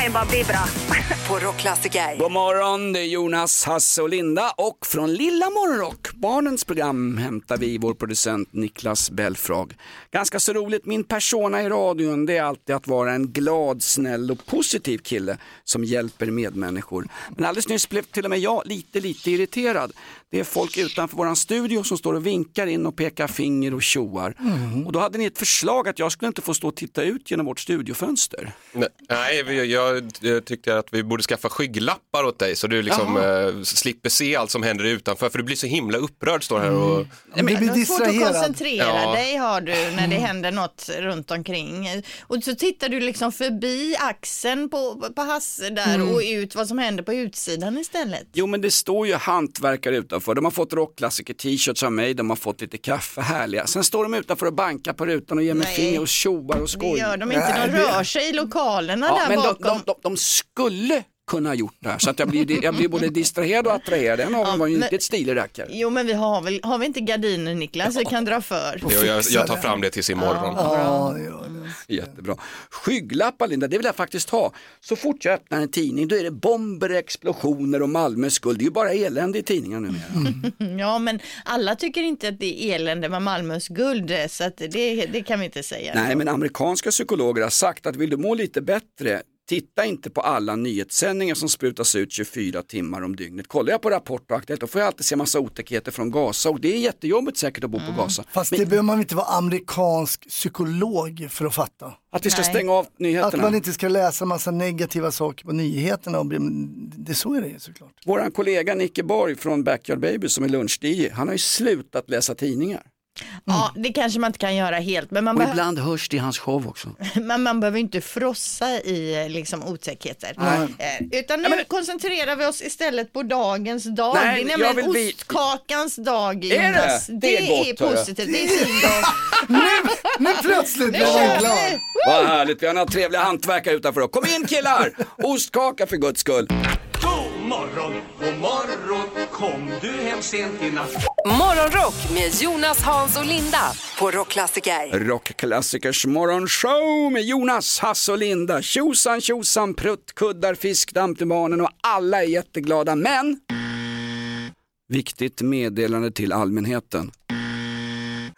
kan ju bara bli bra. på Rockklassiker. God morgon, det är Jonas, Hasse och Linda och från Lilla Morgonrock, barnens program, hämtar vi vår producent Niklas Belfrag. Ganska så roligt, min persona i radion det är alltid att vara en glad, snäll och positiv kille som hjälper medmänniskor. Men alldeles nyss blev till och med jag lite, lite irriterad. Det är folk utanför våran studio som står och vinkar in och pekar finger och tjoar. Och då hade ni ett förslag att jag skulle inte få stå och titta ut genom vårt studiofönster. Nej, vi- jag, jag tyckte att vi borde skaffa skygglappar åt dig så du liksom eh, slipper se allt som händer utanför för du blir så himla upprörd står här och Du blir Du har svårt att distraherad. koncentrera Ja. dig har du när det händer något runt omkring. Och så tittar du liksom förbi axeln på, på Hasse där och ut vad som händer på utsidan istället. Jo men det står ju hantverkare utanför, de har fått rockklassiker t-shirts av mig, de har fått lite kaffe, härliga. Sen står de utanför och bankar på rutan och ger mig Nej. finger och tjoar och Det skojar. gör de inte, de det- rör sig i lokalerna Ja, där men de, bakom. de, de, de skulle kunna ha gjort det här så att jag blir, jag blir både distraherad och attraherad. En av dem var ju men- inte ett stilig rackare. Jo men vi har väl, har vi inte gardiner Niklas vi kan dra för? jag, jag, jag tar fram det tills imorgon. Ja, gör det. Jättebra. Skygglappar Linda, det vill jag faktiskt ha. Så fort jag öppnar en tidning då är det bomber, explosioner och Malmös skuld. Det är ju bara elände i tidningarna numera. Ja men alla tycker inte att det är elände med Malmös guld så att det, det kan vi inte säga. Nej, men amerikanska psykologer har sagt att vill du må lite bättre, titta inte på alla nyhetssändningar som sprutas ut 24 timmar om dygnet. Kollar jag på Rapport och Aktuellt, då får jag alltid se massa otäckheter från Gaza och det är jättejobbigt säkert att bo på Gaza. Fast Men det behöver man inte vara amerikansk psykolog för att fatta. att vi ska Nej. stänga av Att nyheterna. man inte ska läsa massa negativa saker på nyheterna. Och bli, det så är det såklart. Våran kollega Nicke Borg från Backyard Baby som är lunch han har ju slutat läsa tidningar. Ja det kanske man inte kan göra helt men man, Och ibland hörs det i hans show också. men man behöver inte frossa i liksom, otäckheter. Eh, Utan nu koncentrerar vi oss istället på dagens dag. Nej, det är jag nämligen vill bli- ostkakans dag Är det? Jonas. Det Det, är är, gott, hör jag. positivt, det är fin dag. Nu plötsligt Nu blev kör jag glad. vi! Vad härligt, vi har några trevliga hantverkare utanför. Kom in killar! Ostkaka för guds skull. God morgon, god morgon, kom du hem sent i natt? Morgonrock med Jonas, Hans och Linda på Rockklassiker. Rockklassikers morgonshow med Jonas, Hasse och Linda. Tjosan tjosan, prutt, kuddar, fiskdamm till barnen och alla är jätteglada. Men viktigt meddelande till allmänheten.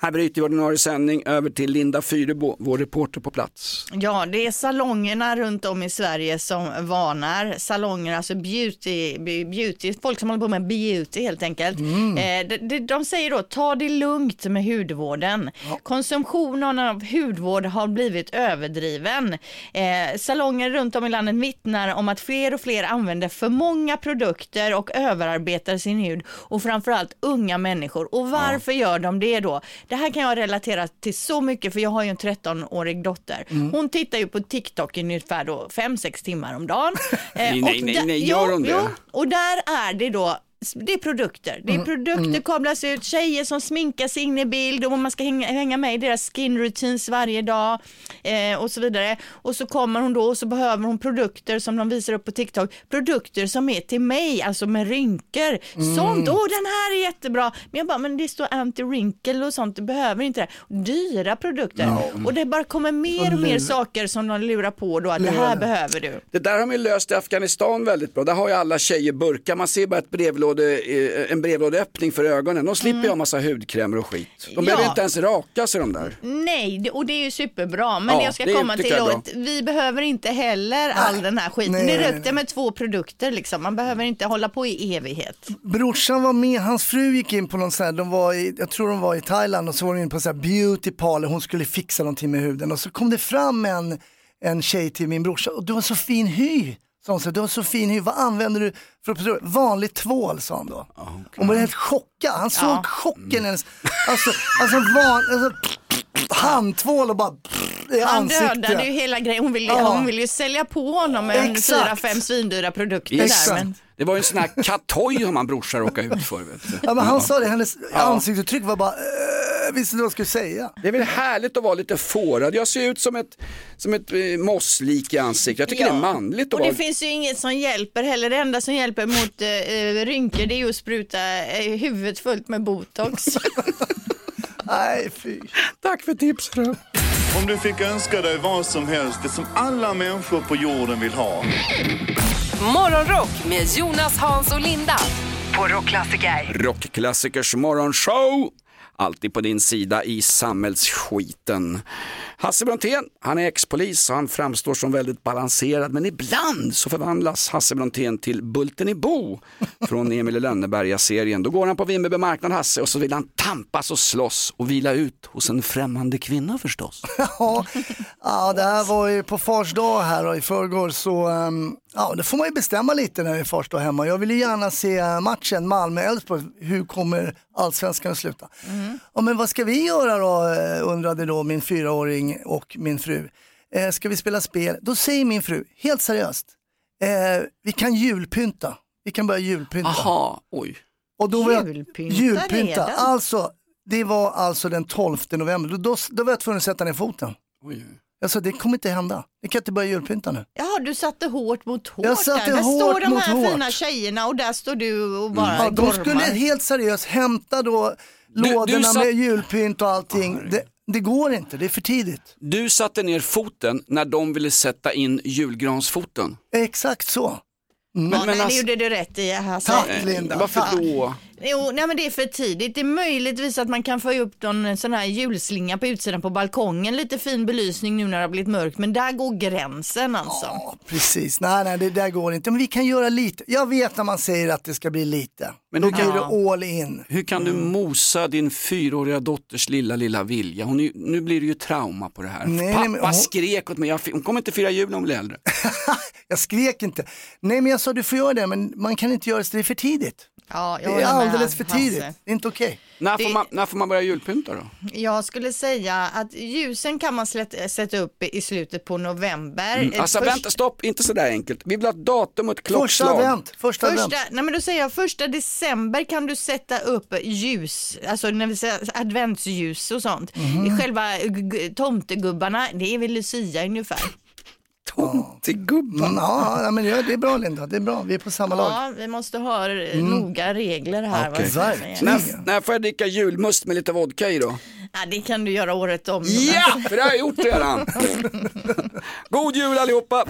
Här bryter vi ordinarie sändning över till Linda Fyrebo, vår reporter på plats. Ja, det är salongerna runt om i Sverige som varnar. Salonger, alltså beauty, be- beauty folk som håller på med beauty helt enkelt. Eh, de, de, säger då, ta det lugnt med hudvården. Konsumtionen av hudvård har blivit överdriven. Eh, salonger runt om i landet vittnar om att fler och fler använder för många produkter och överarbetar sin hud och framförallt unga människor. Och varför gör de det då? Det här kan jag relatera till så mycket för jag har ju en 13-årig dotter. Hon tittar ju på TikTok i ungefär då 5-6 timmar om dagen. Eh, Nej, och nej, nej, nej, gör hon det? Jo, och där är det då det är produkter. Det är produkter kablas ut, tjejer som sminkar sig in i bild och man ska hänga, hänga med i deras skin routines varje dag eh, och så vidare. Och så kommer hon då och så behöver hon produkter som de visar upp på TikTok. Produkter som är till mig, alltså med rynkor. Sånt, åh den här är jättebra. Men jag bara, men det står anti-wrinkle och sånt, du behöver inte det. Dyra produkter. Och det bara kommer mer och mer saker som de lurar på då att det här behöver du. Det där har de ju löst i Afghanistan väldigt bra. Där har ju alla tjejer burkar. Man ser bara ett brevlåde, eh, en brevlådeöppning för ögonen. De slipper ju ha massa hudkrämer och skit. De behöver Ja. inte ens raka sig de där. Nej, och det är ju superbra. Men Ja, jag ska komma till då, att vi behöver inte heller all den här skiten. Nej, det nej, räcker med två produkter liksom. Man behöver inte hålla på i evighet. Brorsan var med, hans fru gick in på någon sån här, de var i, jag tror de var i Thailand och så var de in på en sån här beauty parlor, hon skulle fixa någonting med huden och så kom det fram en, en tjej till min brorsa och du har så fin hy. Sa hon så, du har så fin hy, vad använder du för att Vanlig tvål sa han då. Hon blev helt chockad, han såg Ja. chocken hennes, alltså, alltså, van, alltså handtvål och bara i Han ansiktet. dödade ju hela grejen. Hon vill, Ja. hon vill ju sälja på honom med fyra, fem svindyra produkter Exakt. där. Men... Det var ju en sån här katoj har man brorsa råkade ut för. Vet du. Ja, men han sa det, hennes Ja. ansiktsuttryck var bara, äh, visste vad jag skulle säga. Det är väl härligt att vara lite fårad. Jag ser ut som ett, som ett eh, mosslik i ansiktet. Jag tycker Ja. det är manligt att Och vara. det finns ju inget som hjälper heller. Det enda som hjälper mot eh, rynkor det är ju att spruta eh, huvudet fullt med botox. Nej, fy. Tack för tipset. Om du fick önska dig vad som helst, det som alla människor på jorden vill ha. Morgonrock med Jonas, Hans och Linda på Rockklassiker. Rockklassikers morgonshow. Alltid på din sida i samhällsskiten. Hasse Brontén, han är ex-polis och han framstår som väldigt balanserad men ibland så förvandlas Hasse Brontén till Bulten i Bo från Emil i Lönneberga-serien. Då går han på Vimmerby marknad Hasse och så vill han tampas och slåss och vila ut hos en främmande kvinna förstås. Ja, ja, det här var ju på fars dag här och i förrgår så, ehm, ja det får man ju bestämma lite när det är dag hemma. Jag vill ju gärna se matchen Malmö-Elfsborg, hur kommer allsvenskan att sluta? Ja, men vad ska vi göra då, eh, undrade då min fyraåring och min fru. Eh, ska vi spela spel? Då säger min fru, helt seriöst, eh, vi kan julpynta. Vi kan börja julpynta. Aha, oj. Och då var jag, Julpynta julpynta. Alltså, det var alltså den 12 november. Då, då, då var jag tvungen att sätta ner foten. oj. Alltså det kommer inte hända. Vi kan inte börja julpynta nu. Jaha, du satte hårt mot hårt Jag satte där. Där hårt står de mot här hårt. fina tjejerna och där står du och bara Ja, de gormar. skulle helt seriöst hämta då du lådorna satt- med julpynt och allting. Det, det går inte, det är för tidigt. Du satte ner foten när de ville sätta in julgransfoten. Exakt så. Ja, Men, nej, alltså- det gjorde du rätt i Hasse. Tack Linda. Varför då? Jo, nej men det är för tidigt. Det är möjligtvis att man kan få upp någon sån här julslinga på utsidan på balkongen. Lite fin belysning nu när det har blivit mörkt. Men där går gränsen alltså. Ja, precis. Nej, nej, det där går inte. Men vi kan göra lite. Jag vet när man säger att det ska bli lite. Men Då hur blir kan- det all in. Hur kan du mosa din fyraåriga dotters lilla, lilla vilja? Hon är, nu blir det ju trauma på det här. Nej, nej, Pappa men hon- skrek åt mig, jag, hon kommer inte fira jul när hon blir äldre. Jag skrek inte. Nej, men jag sa du får göra det, men man kan inte göra det, så det är för tidigt. Ja, jag Det är alldeles för Hasse. tidigt. Det är inte okej. När, Det- får man, när får man börja julpynta då? Jag skulle säga att ljusen kan man slätt, sätta upp i slutet på november. Mm. Alltså Först- vänta, stopp, inte sådär enkelt. Vi vill ha ett datum och ett Första klockslag. advent. Första advent. Första, nej men då säger jag första december kan du sätta upp ljus, alltså när vi säger adventsljus och sånt. Mhm. Själva g- g- tomtegubbarna, det är väl Lucia ungefär. Tomtegubbar. Mm, ja, ja, men ja, det är bra Linda, det är bra. Vi är på samma lag. Ja, vi måste ha eh, noga regler här. Verkligen. När, när får jag dricka julmust med lite vodka i då? Ja, det kan du göra året om. Ja, för det har jag gjort redan. God jul allihopa!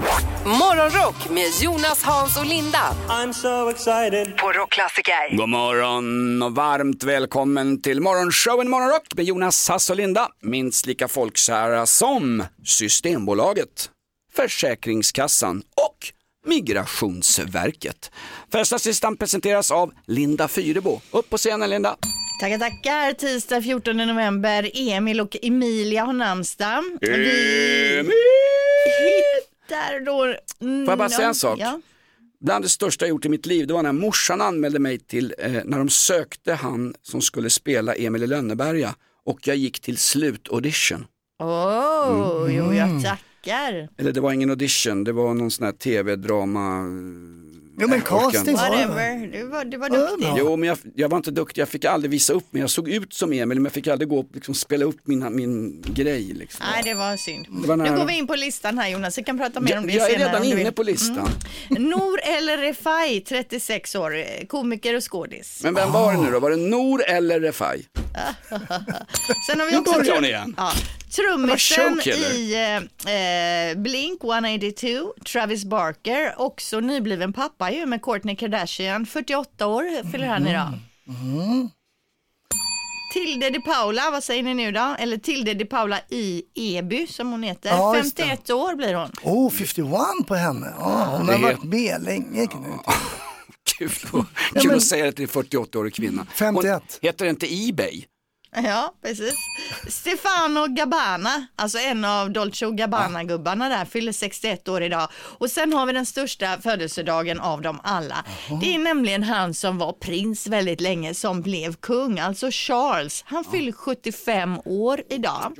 Morgonrock med Jonas, Hans och Linda I'm so excited. på Rockklassiker. God morgon och varmt välkommen till morgonshowen Morgonrock med Jonas, Hass och Linda. Minst lika folkkära som Systembolaget, Försäkringskassan och Migrationsverket. Första listan presenteras av Linda Fyrebo. Upp på scenen Linda. Tackar, tackar. Tisdag 14 november. Emil och Emilia har namnsdag. Emil! hittar då... Mm, Får jag bara säga en sak? Ja. Bland det största jag gjort i mitt liv, det var när morsan anmälde mig till, eh, när de sökte han som skulle spela Emil i Lönneberga och jag gick till slutaudition. Åh, jo, Mm. jag tackar. Eller det var ingen audition, det var någon sån här tv-drama. Jo men Jag orkar casting det. Whatever, du var, du var Ja, duktig. Jo, men jag, jag var inte duktig, jag fick aldrig visa upp mig. Jag såg ut som Emil, men jag fick aldrig gå och liksom spela upp mina, min grej. Liksom. Nej, det var synd. var Nu nära. går vi in på listan här Jonas, vi kan prata mer om Jag, det jag är senare. redan om du inne på listan. Nour El Refai, 36 år, eh, komiker och skådis. Men vem var det nu då? Var det Nor eller Refai? Sen har vi Nu också börjar trum- hon igen. Ja, trummisen i eh, Blink 182, Travis Barker, också nybliven pappa ju med Kourtney Kardashian, 48 år fyller han idag. Mm. Tilde de Paula, vad säger ni nu då? Eller Tilde de Paula i Eby som hon heter. Ja, just det. 51 år blir hon. Oh, 51 på henne. Ja, hon det har varit med länge. Kul, kul att säga det till en 48-årig kvinna. 51. Hon heter inte Ebay. Ja, precis. Stefano Gabbana, alltså en av Dolce Gabbana-gubbarna där, fyller 61 år idag. Och sen har vi den största födelsedagen av dem alla. Det är nämligen han som var prins väldigt länge som blev kung, alltså Charles. Han fyller 75 år idag.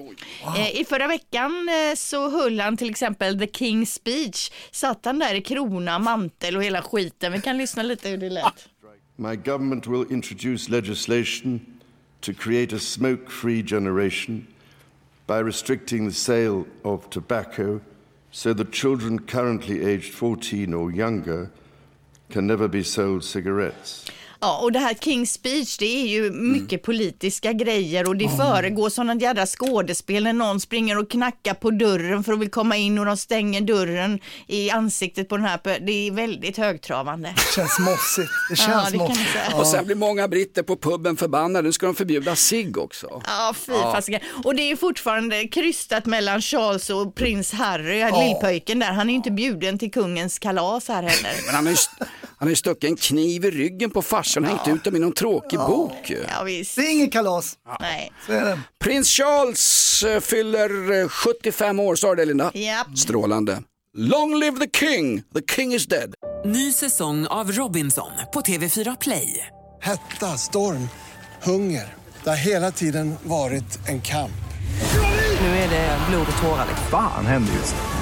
Eh, I förra veckan eh, så höll han till exempel The King's Speech. Satt han där i krona, mantel och hela skiten. Vi kan lyssna lite hur det lät. My government will introduce legislation to create a smoke free generation by restricting the sale of tobacco so that children currently aged 14 or younger can never be sold cigarettes. Ja, och det här King's Speech, det är ju mycket politiska grejer och det föregår sådana jädra skådespel när någon springer och knackar på dörren för att vill komma in och de stänger dörren i ansiktet på den här. Det är väldigt högtravande. Det känns mossigt. Det känns Ja, det mossigt. säga. Och sen blir många britter på puben förbannade, nu ska de förbjuda cigg också. Ja, fy fasiken. Och det är fortfarande krystat mellan Charles och prins Harry, lillpöjken där. Han är ju inte bjuden till kungens kalas här heller. Men han st- han har ju stuckit en kniv i ryggen på farsan och hängt ut dem i någon tråkig bok. ju. Ja, visst. Det är ingen kalas. Nej. Så är det. Prins Charles eh, fyller eh, 75 år, sa du det Linda? Japp. Strålande. Long live the king, the king is dead. Ny säsong av Robinson på TV4 Play. Hetta, storm, hunger. Det har hela tiden varit en kamp. Nu är det blod och tårar. liksom. Fan händer just nu.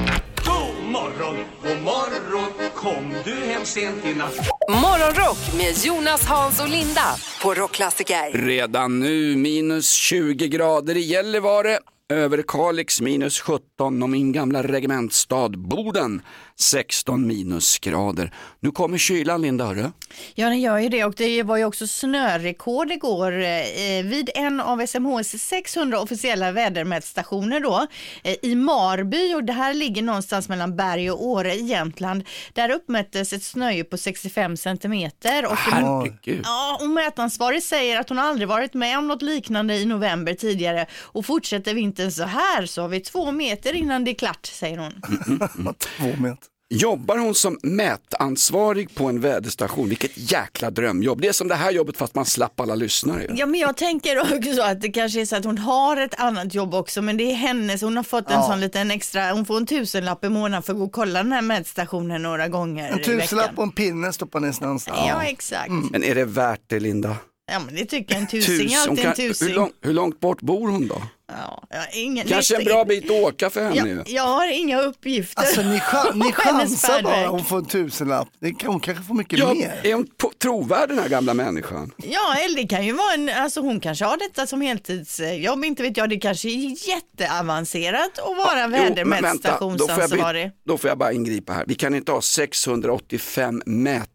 morgon, god morgon, kom du hem sent i natt? Morgonrock med Jonas, Hans och Linda på Rockklassiker. Redan nu minus 20 grader i Gällivare, Överkalix minus 17 och min gamla regementsstad Boden 16 minusgrader. Nu kommer kylan Linda, hörru. Ja, den gör ju det och det var ju också snörekord igår eh, vid en av SMHs 600 officiella vädermätstationer då eh, i Marby och det här ligger någonstans mellan Berg och Åre i Jämtland. Där uppmättes ett snödjup på 65 centimeter. Och Herregud. Ja, och mätansvarig säger att hon aldrig varit med om något liknande i november tidigare och fortsätter vintern så här så har vi två meter innan det är klart, säger hon. Två meter. Jobbar hon som mätansvarig på en väderstation? Vilket jäkla drömjobb. Det är som det här jobbet fast man slapp alla lyssnare. Ja men jag tänker också att det kanske är så att hon har ett annat jobb också men det är hennes, hon har fått en Ja. sån liten extra, hon får en tusenlapp i månaden för att gå och kolla den här mätstationen några gånger En tusenlapp och en pinne stoppar ner någonstans. Ja exakt. Men är det värt det Linda? Ja men det tycker jag, en tusing är hon alltid en kan- tusing. hur, lång, hur långt bort bor hon då? Ja, ja, ingen, Kanske en bra bit att åka för henne jag, jag har inga uppgifter. Alltså ni, ni chansar bara hon får en tusenlapp. Hon kanske får mycket Ja, mer. är hon trovärd den här gamla människan? Ja, eller det kan ju vara en, alltså hon kanske har detta som heltidsjobb, inte vet jag, det kanske är jätteavancerat att vara men vänta, då får, jag, vädermätstationsansvarig. då får jag bara ingripa här. Vi kan inte ha 685 mät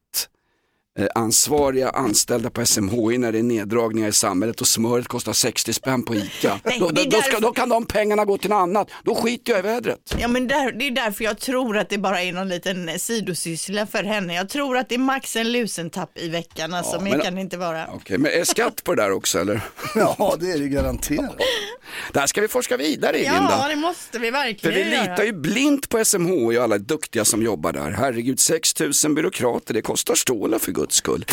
ansvariga anställda på SMHI när det är neddragningar i samhället och smöret kostar 60 spänn på ICA. Nej, då, då, ska, då kan de pengarna gå till något annat. Då skiter jag i vädret. Ja men där, det är därför jag tror att det bara är någon liten eh, sidosyssla för henne. Jag tror att det är max en lusentapp i veckan, alltså, Ja, men- kan det inte vara. Okej, men är skatt på det där också eller? Ja det är det garanterat. Det här ska vi forska vidare i Ja, Linda. det måste vi För verkligen vi göra. litar ju blint på SMHI och alla duktiga som jobbar där. Herregud, 6 000 byråkrater, det kostar stålar för guds skull.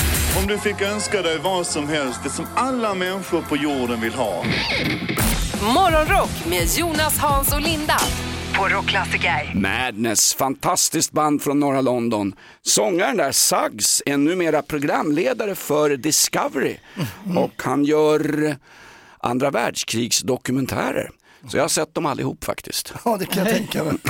Om du fick önska dig vad som helst, det som alla människor på jorden vill ha. Morgonrock med Jonas, Hans och Linda på Rockklassiker. Madness, fantastiskt band från norra London. Sångaren där, Suggs, är numera programledare för Discovery och han gör andra världskrigsdokumentärer. Så jag har sett dem allihop faktiskt. Ja det kan jag tänka mig.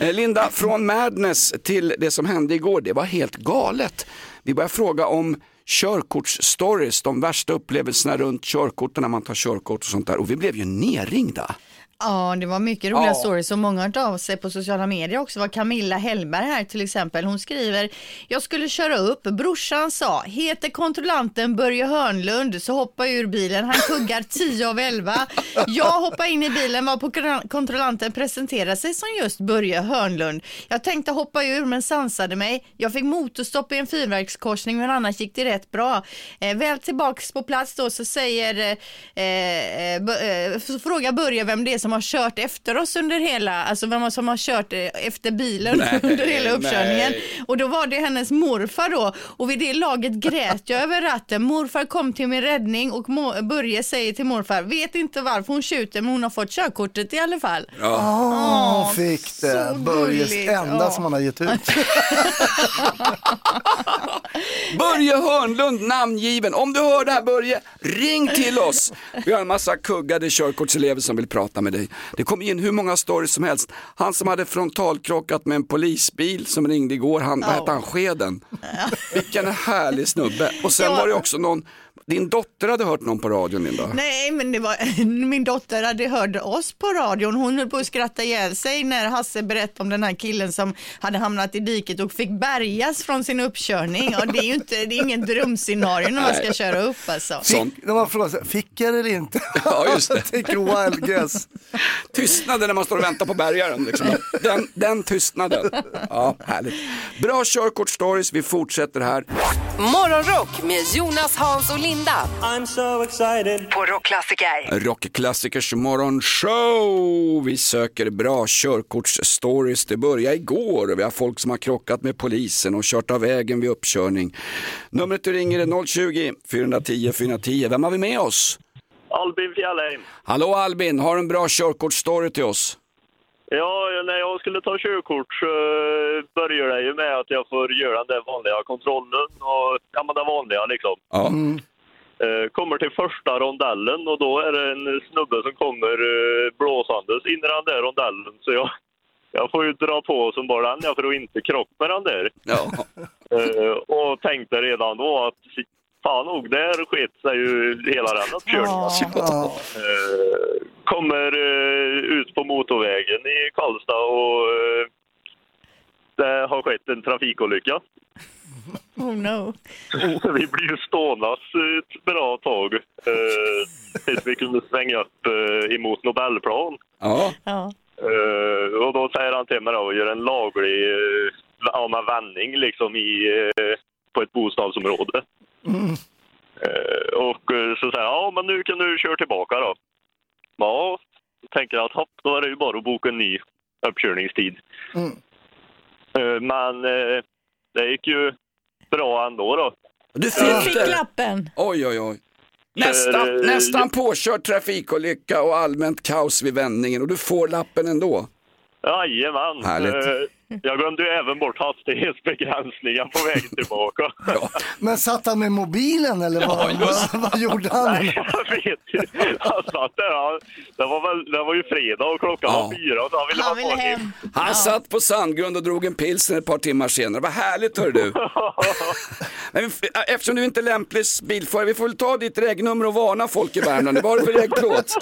Eh, Linda, från Madness till det som hände igår, det var helt galet. Vi börjar fråga om körkortsstories, de värsta upplevelserna runt körkorten när man tar körkort och sånt där och vi blev ju nerringda. Ja, det var mycket roliga Ja. stories och många har hört av sig på sociala medier också. var Camilla Hellberg här till exempel. Hon skriver, jag skulle köra upp, brorsan sa, heter kontrollanten Börje Hörnlund så hoppa ur bilen, han kuggar 10 av 11. Jag hoppar in i bilen, var på kontrollanten presenterade sig som just Börje Hörnlund. Jag tänkte hoppa ur men sansade mig. Jag fick motorstopp i en fyrverkskorsning men annars gick det rätt bra. Eh, väl tillbaks på plats då så säger, eh, eh, eh, så frågar Börje vem det är som har kört efter oss under hela, alltså vem som har kört eh, efter bilen Nej, under hela uppkörningen. nej. Och då var det hennes morfar då och vid det laget grät jag över ratten. Morfar kom till min räddning och Börje säger till morfar, vet inte varför hon skjuter men hon har fått körkortet i alla fall. Ja, hon fick det. Börjes enda Ja. som han har gett ut. Börje Hörnlund namngiven. Om du hör det här Börje, ring till oss. Vi har en massa kuggade körkortselever som vill prata med dig. Det kom in hur många stories som helst. Han som hade frontalkrockat med en polisbil som ringde igår, han, vad hette han, Skeden? Vilken härlig snubbe. Och sen var det också någon, din dotter hade hört någon på radion Linda. Nej, men det var, min dotter hade hört oss på radion. Hon höll på att skratta ihjäl sig när Hasse berättade om den här killen som hade hamnat i diket och fick bärgas från sin uppkörning. Och det är ju inte, det är ingen drömscenario när man ska köra upp alltså. Fick, frågat sig, fick jag det eller inte? Ja, just det. Take a wild guess. Tystnaden när man står och väntar på bärgaren. Liksom. Den, den tystnaden. Ja, härligt. Bra körkortsstories, vi fortsätter här. Morgonrock med Jonas, Hans och Linda. I'm so excited. På Rockklassiker. Rockklassikers morgonshow. Vi söker bra körkortsstories. Det började igår vi har folk som har krockat med polisen och kört av vägen vid uppkörning. Numret du ringer är 020-410 410. Vem har vi med oss? Albin Fjällheim. Hallå Albin, har du en bra körkortsstory till oss? Ja, när jag skulle ta körkort så började det ju med att jag får göra den där vanliga kontrollen och ja, men det vanliga liksom. Ja. Eh, Kommer till första rondellen och då är det en snubbe som kommer eh, blåsandes in i den där rondellen. Så jag, jag får ju dra på som bara den för att inte krocka med den där. Ja. Eh, och tänkte redan då att fan nog, där sket sig ju hela den uppkörningen. Eh, kommer eh, ut på motorvägen i Karlstad och eh, det har skett en trafikolycka. Oh no. Vi blir ju stånas ett bra tag eh, tills vi kunde svänga upp eh, emot Nobelplan. Ja. Ja. Eh, och då säger han till mig då att göra en laglig eh, vändning liksom i, eh, på ett bostadsområde. Eh, och eh, så säger han, ja men nu kan du köra tillbaka då. Ja, tänker jag att hopp, då är det ju bara att boka en ny uppkörningstid. Eh, men eh, det gick ju bra ändå då. Du fick Fick det? lappen. Oj, oj, oj. Nästan, Eh, nästan påkörd trafikolycka och allmänt kaos vid vändningen och du får lappen ändå. Jajamän. Härligt. Eh, Jag glömde ju även bort hastighetsbegränsningen på vägen tillbaka. Men satt han med mobilen eller vad, vad, vad gjorde han? Nej, jag vet inte. Han satt där. Han, det, var väl, det var ju fredag och klockan var fyra så han ville Han ville hem. Han satt på Sandgrund och drog en pilsner ett par timmar senare. Vad härligt hör du. Men vi- eftersom du inte är lämplig bilförare, vi får väl ta ditt regnummer och varna folk i Värmland. Vad har du för regnplåt?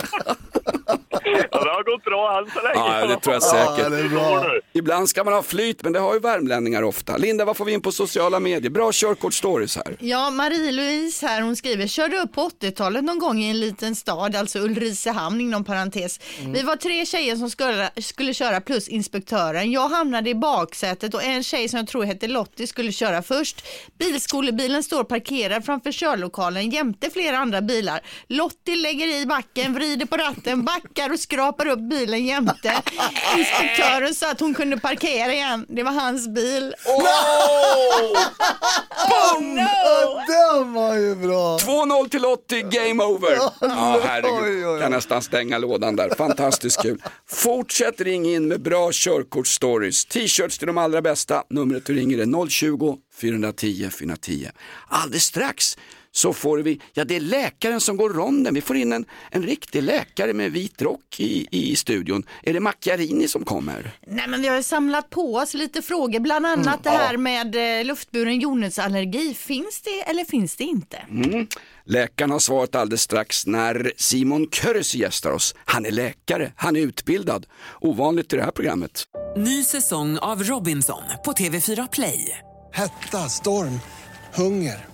Ja, det har gått bra än så länge. Ja, det tror jag säkert. Ja, det är bra. Ibland ska man ha flyt, men det har ju värmlänningar ofta. Linda, vad får vi in på sociala medier? Bra körkortsstories här. Ja, Marie-Louise här, hon skriver, körde upp på 80-talet någon gång i en liten stad, alltså Ulricehamn inom parentes. Vi var tre tjejer som skulle, skulle köra plus inspektören. Jag hamnade i baksätet och en tjej som jag tror hette Lottie skulle köra först. Bilskolebilen står parkerad framför körlokalen jämte flera andra bilar. Lottie lägger i backen, vrider på ratten, backar och skrapar upp bilen jämte. Inspektören sa att hon kunde parkera igen. Det var hans bil. Oh! no! Den var ju bra. 2-0 till 80, game over. Ja, herregud. Kan nästan stänga lådan där. Fantastiskt kul. Fortsätt ring in med bra körkortsstories. T-shirts till de allra bästa. Numret du ringer är 020 410 410. Alldeles strax så får vi, ja det är läkaren som går ronden, vi får in en, en riktig läkare med vit rock i, i studion. Är det Macchiarini som kommer? Nej men vi har ju samlat på oss lite frågor, bland annat Mm, det här med eh, luftburen jordnötsallergi. Finns det eller finns det inte? Mm. Läkaren har svaret alldeles strax när Simon Körres gästar oss. Han är läkare, han är utbildad. Ovanligt i det här programmet. Ny säsong av Robinson på TV4 Play. Hetta, storm, hunger.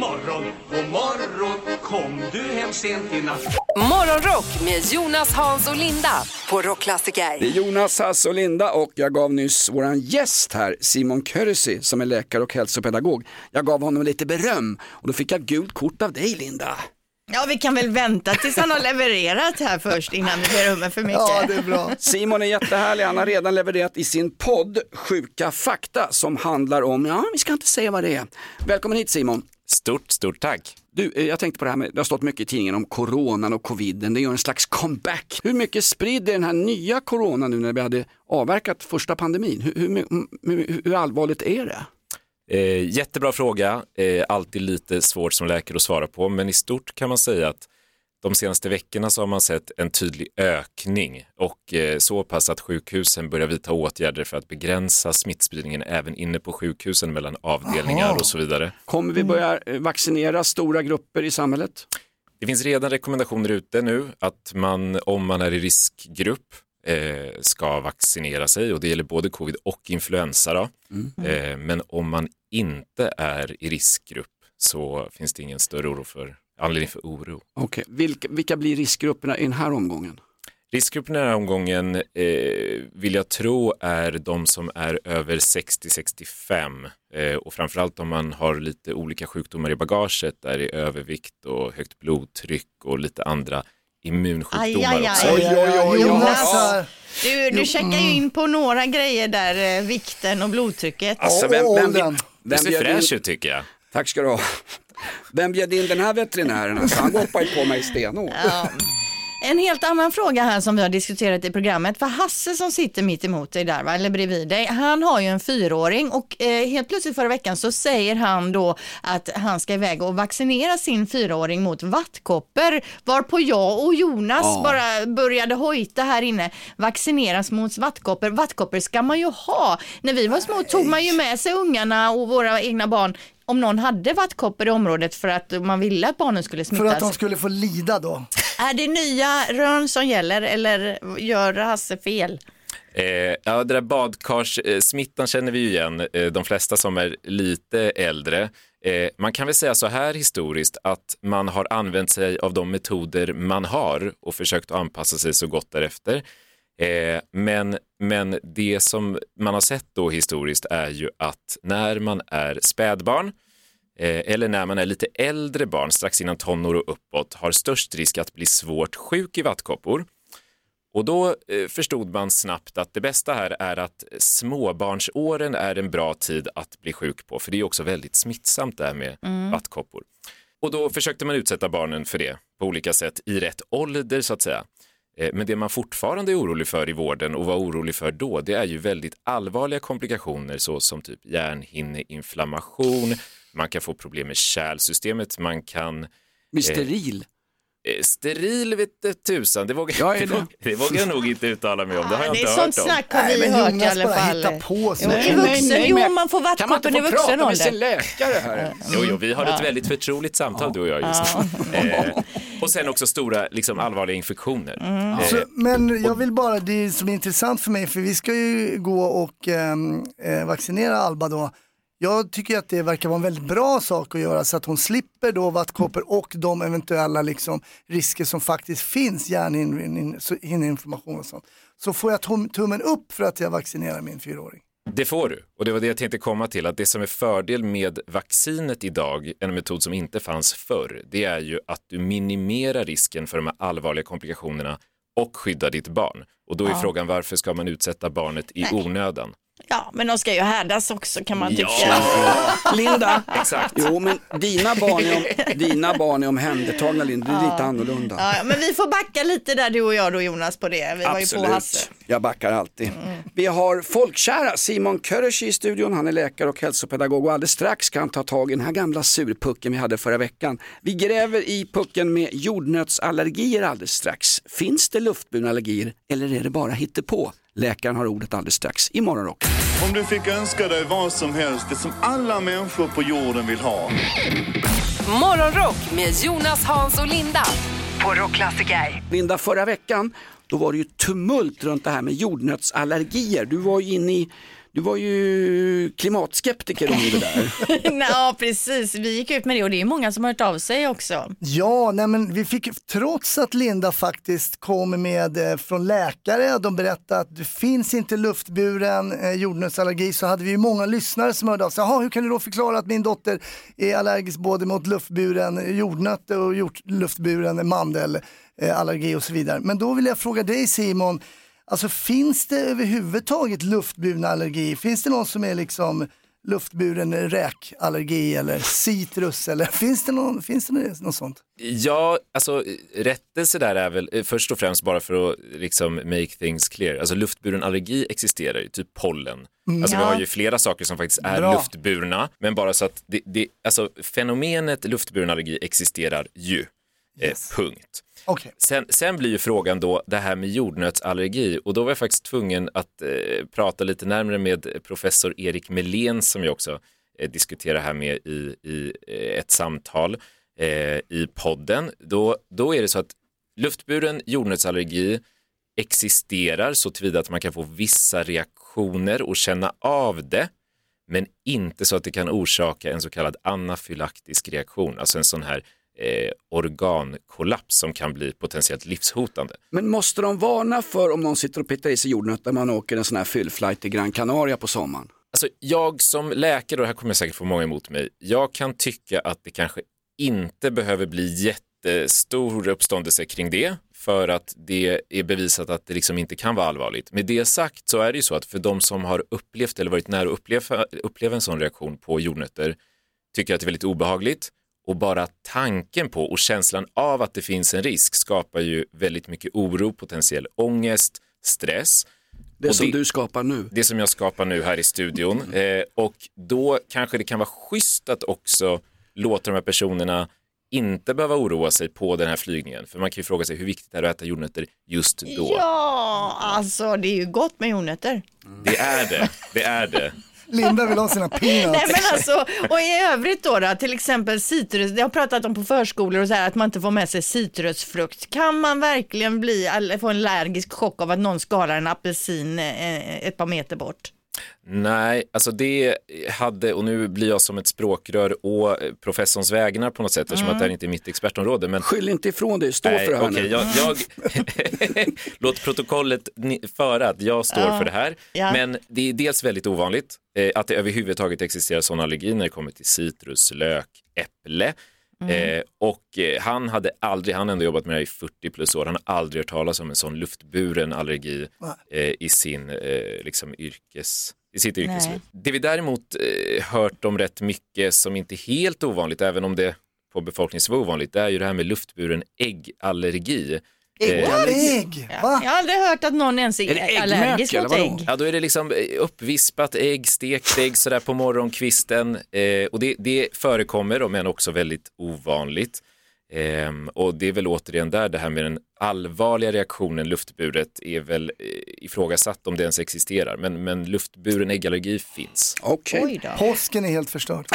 Morgon, god morgon Kom du hem sent i natt Morgonrock med Jonas, Hans och Linda på Rockklassiker. Det är Jonas, Hasse och Linda och jag gav nyss våran gäst här, Simon Körsi, som är läkare och hälsopedagog. Jag gav honom lite beröm och då fick jag gult kort av dig Linda. Ja, vi kan väl vänta tills han har levererat här först innan vi berömmer för mycket. Simon är jättehärlig, han har redan levererat i sin podd Sjuka fakta som handlar om, ja vi ska inte säga vad det är. Välkommen hit Simon. Stort, stort tack. Du, eh, jag tänkte på det här med, det har stått mycket i tidningen om coronan och coviden, det gör en slags comeback. Hur mycket sprider den här nya coronan nu när vi hade avverkat första pandemin? Hur, hur, hur, hur allvarligt är det? Eh, jättebra fråga, eh, alltid lite svårt som läkare att svara på, men i stort kan man säga att de senaste veckorna så har man sett en tydlig ökning och eh, så pass att sjukhusen börjar vidta åtgärder för att begränsa smittspridningen även inne på sjukhusen mellan avdelningar Aha. och så vidare. Kommer vi börja eh, vaccinera stora grupper i samhället? Det finns redan rekommendationer ute nu att man om man är i riskgrupp eh, ska vaccinera sig och det gäller både covid och influensa. Då. Eh, men om man inte är i riskgrupp så finns det ingen större oro för, anledning för oro. Okej, vilka, vilka blir riskgrupperna i den här omgången? Riskgruppen i den här omgången eh, vill jag tro är de som är över 60-65 eh, och framförallt om man har lite olika sjukdomar i bagaget där det är övervikt och högt blodtryck och lite andra immunsjukdomar Aj, aj, aj. också. Oj, Jonas. Du, du checkar mm. ju in på några grejer där, eh, vikten och blodtrycket. Alltså, vem, vem, vem, Det ser bjöd in- fräsch ut tycker jag. Tack ska du ha. Vem bjöd in den här veterinären? Alltså, han hoppar ju på mig stenhårt. Ja. En helt annan fråga här som vi har diskuterat i programmet. För Hasse som sitter mitt emot dig där, va? eller bredvid dig, han har ju en fyraåring och eh, helt plötsligt förra veckan så säger han då att han ska iväg och vaccinera sin fyraåring mot vattkoppor. Varpå jag och Jonas Ja. bara började hojta här inne. Vaccineras mot vattkoppor. Vattkoppor ska man ju ha. När vi var små tog man ju med sig ungarna och våra egna barn om någon hade vattkoppor i området för att man ville att barnen skulle För smittas. att de skulle få lida då. Är det nya rön som gäller eller gör Hasse fel? Eh, ja, det där badkarssmittan känner vi ju igen, eh, de flesta som är lite äldre. Eh, man kan väl säga så här historiskt att man har använt sig av de metoder man har och försökt att anpassa sig så gott därefter. Eh, men, men det som man har sett då historiskt är ju att när man är spädbarn eh, eller när man är lite äldre barn, strax innan tonår och uppåt, har störst risk att bli svårt sjuk i vattkoppor. Och då eh, förstod man snabbt att det bästa här är att småbarnsåren är en bra tid att bli sjuk på, för det är också väldigt smittsamt det här med Mm. vattkoppor. Och då försökte man utsätta barnen för det på olika sätt i rätt ålder så att säga. Eh, men det man fortfarande är orolig för i vården och var orolig för då, det är ju väldigt allvarliga komplikationer såsom typ hjärnhinneinflammation, man kan få problem med kärlsystemet, man kan... Bli steril? Eh, steril vete tusan, det vågar, Ja, är det? det? det vågar jag nog inte uttala mig om. Det har jag det inte sånt hört om. snack har vi hört i alla fall. Jo, I vuxen, jo, man får vattkoppor i vuxen ålder. läkare här? Jo, jo, vi har ett Ja. väldigt förtroligt samtal du och jag just nu. Eh, och sen också stora liksom, allvarliga infektioner. Mm. Eh, Så, men jag vill bara, det som är intressant för mig, för vi ska ju gå och ehm, eh, vaccinera Alba då. Jag tycker att det verkar vara en väldigt bra sak att göra så att hon slipper då vattkoppor och de eventuella liksom, risker som faktiskt finns, hjärnhinneinflammation och sånt. Så får jag tum- tummen upp för att jag vaccinerar min fyraåring. Det får du. Och det var det jag tänkte komma till, att det som är fördel med vaccinet idag, en metod som inte fanns förr, det är ju att du minimerar risken för de här allvarliga komplikationerna och skyddar ditt barn. Och då är Ja. frågan varför ska man utsätta barnet i onödan? Ja, men de ska ju härdas också kan man tycka. Linda, Exakt. jo men dina barn är, om, dina barn är omhändertagna Linda, det är lite annorlunda. Ja, men vi får backa lite där du och jag då Jonas på det. Vi var ju på Hasse. Jag backar alltid. Vi har folkkära Simon Köröschi i studion, han är läkare och hälsopedagog och alldeles strax ska han ta tag i den här gamla surpucken vi hade förra veckan. Vi gräver i pucken med jordnötsallergier alldeles strax. Finns det luftburna allergier eller är det bara hittepå? Läkaren har ordet alldeles strax i Morgonrock. Om du fick önska dig vad som helst, det som alla människor på jorden vill ha. Morgonrock med Jonas, Hans och Linda på Rockklassiker. Linda, förra veckan då var det ju tumult runt det här med jordnötsallergier. Du var ju inne i, du var ju klimatskeptiker om det där. ja, precis. Vi gick ut med det och det är många som har hört av sig också. Ja, nej men vi fick, trots att Linda faktiskt kom med eh, från läkare, de berättade att det finns inte luftburen eh, jordnötsallergi, så hade vi ju många lyssnare som hörde av sig. Hur kan du då förklara att min dotter är allergisk både mot luftburen jordnöt och jord, luftburen mandelallergi och så vidare. Men då vill jag fråga dig Simon, alltså finns det överhuvudtaget luftburna allergi? Finns det någon som är liksom luftburen räkallergi eller citrus eller finns det, någon, finns det något sånt? Ja, alltså rättelse där är väl eh, först och främst bara för att liksom make things clear. Alltså luftburen allergi existerar ju, typ pollen. Mm. Alltså vi har ju flera saker som faktiskt är Bra. luftburna, men bara så att det, det, alltså fenomenet luftburen allergi existerar ju. Eh, punkt. Okay. Sen, sen blir ju frågan då det här med jordnötsallergi och då var jag faktiskt tvungen att eh, prata lite närmare med professor Erik Melén som jag också eh, diskuterar här med i, i eh, ett samtal eh, i podden. Då, då är det så att luftburen jordnötsallergi existerar så tillvida att man kan få vissa reaktioner och känna av det men inte så att det kan orsaka en så kallad anafylaktisk reaktion, alltså en sån här eh, organkollaps som kan bli potentiellt livshotande. Men måste de varna för om någon sitter och petar i sig jordnöt när man åker en sån här fyllflight till Gran Canaria på sommaren? Alltså jag som läkare, och här kommer jag säkert få många emot mig, jag kan tycka att det kanske inte behöver bli jättestor uppståndelse kring det för att det är bevisat att det liksom inte kan vara allvarligt. Med det sagt så är det ju så att för de som har upplevt eller varit nära att uppleva, uppleva en sån reaktion på jordnötter tycker att det är väldigt obehagligt och bara tanken på och känslan av att det finns en risk skapar ju väldigt mycket oro, potentiell ångest, stress. Det Och som du skapar nu. Det som jag skapar nu här i studion. Eh, och då kanske det kan vara schysst att också låta de här personerna inte behöva oroa sig på den här flygningen. För man kan ju fråga sig hur viktigt det är att äta jordnötter just då. Ja, alltså det är ju gott med jordnötter. Det är det, det är det. Linda vill ha sina peanuts. Nej men alltså, och i övrigt då, då till exempel citrus, det har pratat om på förskolor och så här att man inte får med sig citrusfrukt. Kan man verkligen bli, få en allergisk chock av att någon skalar en apelsin eh, ett par meter bort? Nej, alltså det hade, och nu blir jag som ett språkrör och professorns vägnar på något sätt eftersom Mm. att det här inte är mitt expertområde. Men... Skyll inte ifrån dig, stå Nej, för det här okej, nu. jag, jag... Låt protokollet föra att jag står Ja. för det här. Ja. Men det är dels väldigt ovanligt att det överhuvudtaget existerar sådana allergier när det kommer till citrus, lök, äpple. Mm. Eh, och eh, han hade aldrig, han har ändå jobbat med det här i 40 plus år, han har aldrig hört talas om en sån luftburen allergi eh, i sin eh, liksom yrkes i sitt Nej. yrkesliv. Det vi däremot eh, hört om rätt mycket som inte är helt ovanligt, även om det på befolkningsnivå är ovanligt, det är ju det här med luftburen äggallergi. Ägg? Ja, jag har aldrig hört att någon ens är, allergisk mot ägg. Ja, då är det liksom eh, uppvispat ägg, stekt ägg sådär på morgonkvisten. Eh, och det, det förekommer, men också väldigt ovanligt. Ehm, och det är väl återigen där det här med den allvarliga reaktionen luftburet är väl eh, ifrågasatt om det ens existerar. Men, men luftburen äggallergi finns. Okej. Påsken är helt förstörd.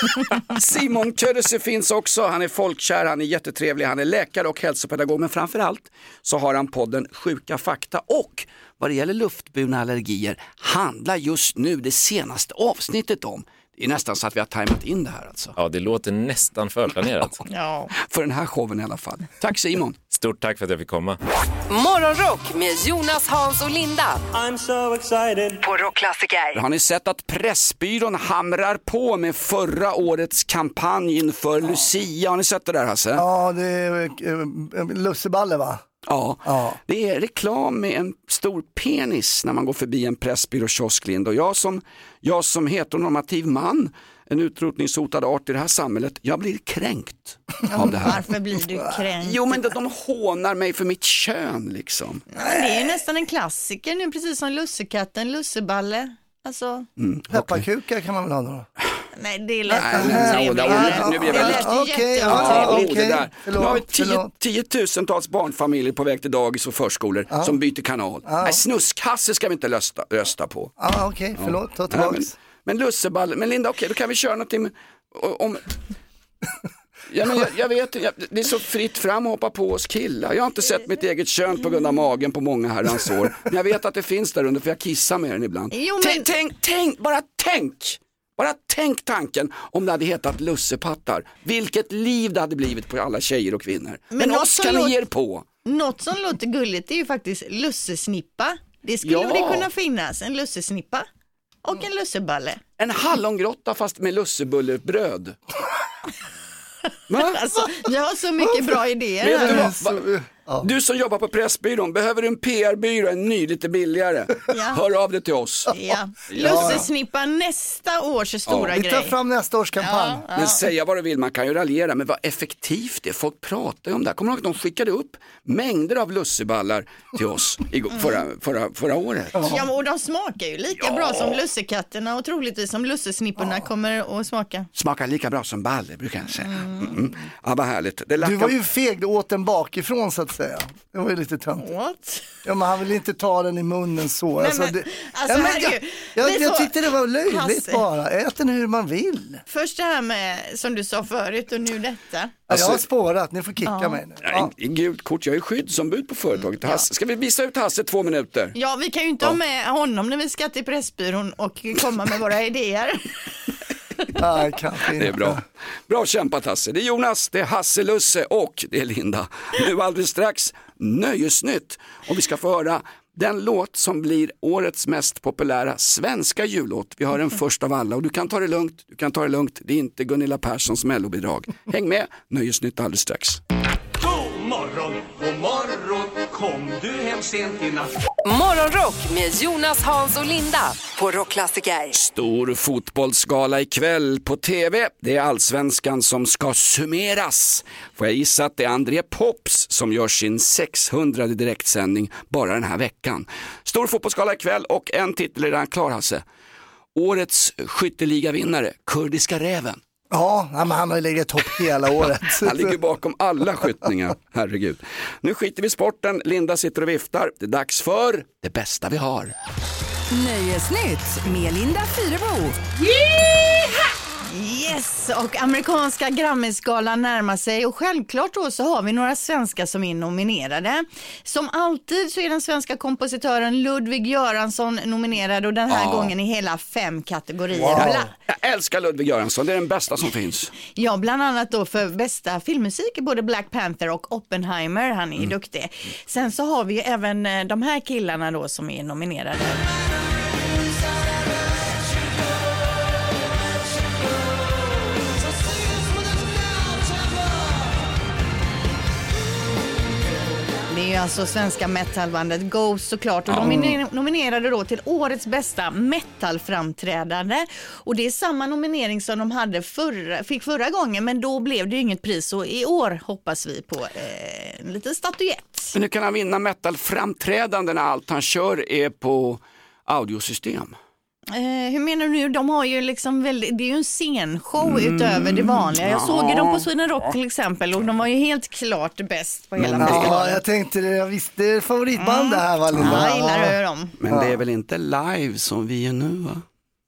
Simon Ködese finns också, han är folkkär, han är jättetrevlig, han är läkare och hälsopedagog men framförallt så har han podden Sjuka fakta och vad det gäller luftburna allergier handlar just nu det senaste avsnittet om Det är nästan så att vi har tajmat in det här alltså. Ja, det låter nästan förplanerat. Ja. För den här showen i alla fall. Tack Simon. Stort tack för att jag fick komma. Morgonrock med Jonas, Hans och Linda. I'm so excited. På Rockklassiker. Har ni sett att Pressbyrån hamrar på med förra årets kampanj inför Lucia? Har ni sett det där Hasse? Ja, det är eh, lusseballe va? Ja. det är reklam med en stor penis när man går förbi en Pressbyrå-kiosk Linda. Och jag som, jag som heteronormativ man, en utrotningshotad art i det här samhället, jag blir kränkt av det här. Varför blir du kränkt? Jo men de, de hånar mig för mitt kön liksom. Men det är nästan en klassiker nu, precis som lussekatten, lusseballe. Alltså, Mm, Pepparkukar kan man väl ha då? Nej det lät Nej, nej, nu- nu jag väldigt- Okej. Förlåt, nu har vi tio, tiotusentals barnfamiljer på väg till dagis och förskolor som byter kanal. Nej, snuskhasse ska vi inte rösta, rösta på. Ja, okej, förlåt, ta Nej, tillbaks. men, men lusseballe, men Linda okej då kan vi köra någonting med, om Ja, men jag, jag vet, jag, det är så fritt fram att hoppa på oss killar. Jag har inte sett mitt eget kön på grund av magen på många herrans år. Men jag vet att det finns där under för jag kissar med den ibland. Jo, men- tänk, tänk, tänk, bara tänk! Bara tänk tanken om det hade hetat lussepattar. Vilket liv det hade blivit på alla tjejer och kvinnor. Men, Men oss kan ni ge er på. Något som låter gulligt är ju faktiskt lussesnippa. Det skulle Ja. det kunna finnas, en lussesnippa och en lusseballe. En hallongrotta fast med lussebullebröd. Alltså, jag har så mycket bra idéer Vet du, här. vad? Du som jobbar på Pressbyrån, behöver du en PR-byrå, en ny, lite billigare? Ja. Hör av dig till oss. Ja. Lussesnippa nästa års stora Vi tar grej. fram nästa års kampanj. Ja, ja. Men säga vad du vill, man kan ju raljera, men vad effektivt det är. Folk pratar ju om det här. Kommer du ihåg att de skickade upp mängder av lusseballar till oss igår, förra, förra, förra året? Ja, och de smakar ju lika Ja. bra som lussekatterna och troligtvis som lussesnipporna kommer att smaka. Smakar lika bra som balle brukar jag säga. Mm. Ja, vad härligt. Det Du var ju feg, du åt den bakifrån så att säga. Det var ju lite töntigt. What? Ja men han ville inte ta den i munnen så. Nej, alltså, men, det, alltså, ja, men, jag, jag, jag så- tyckte det var löjligt Hasse. bara. Ät den hur man vill. Först det här med, som du sa förut och nu detta. Ja, Alltså- jag har spårat, ni får kicka Ja. mig nu. Ja. i gult kort, jag är skyddsombud på företaget. Hasse, ska vi visa ut Hasse två minuter? Ja, vi kan ju inte ha med honom när vi ska till Pressbyrån och komma med våra idéer. Nej, kanske inte. Det är bra. Bra kämpat Hasse. Det är Jonas, det är Hasse Lusse och det är Linda. Nu alldeles strax Nöjesnytt och vi ska få höra den låt som blir årets mest populära svenska jullåt. Vi hör den först av alla och du kan ta det lugnt, du kan ta det lugnt. Det är inte Gunilla Perssons mellobidrag. Häng med, Nöjesnytt alldeles strax. Morgon, god morgon Kom du hem sent i natt Morgonrock med Jonas, Hans och Linda. På Rockklassiker. Stor fotbollsgala ikväll på TV. Det är allsvenskan som ska summeras. Får jag gissa att det är André Pops som gör sin 600 direktsändning bara den här veckan. Stor fotbollsgala ikväll och en titel är redan klar Hasse. Årets skytteligavinnare, Kurdiska räven. Ja, men han har ju legat topp hela året. Han ligger bakom alla skjutningar, herregud. Nu skiter vi i sporten, Linda sitter och viftar. Det är dags för det bästa vi har. Nöjesnytt med Linda Fyrebo. Yes, och amerikanska Grammisgalan närmar sig och självklart då så har vi några svenskar som är nominerade. Som alltid så är den svenska kompositören Ludvig Göransson nominerad och den här Ja. gången i hela fem kategorier. Bla- Jag älskar Ludvig Göransson, det är den bästa som finns. Ja, bland annat då för bästa filmmusik i både Black Panther och Oppenheimer. Han är ju duktig. Sen så har vi ju även eh, de här killarna då som är nominerade. Det är ju alltså svenska metalbandet Ghost såklart och de är nominerade då till årets bästa metalframträdande. Och det är samma nominering som de hade förra, fick förra gången men då blev det ju inget pris och i år hoppas vi på eh, en liten statyett. Men hur kan han vinna metal-framträdande när allt han kör är på audiosystem? Eh, hur menar du nu? De har ju liksom väldigt, det är ju en scenshow utöver det vanliga. Jag såg ju dem på Sweden Rock till exempel och de var ju helt klart bäst på hela Ja, festivalen. jag tänkte det, jag visste favoritband det här va Linda? Ja, jag gillar dem. Men det är väl inte live som vi är nu va?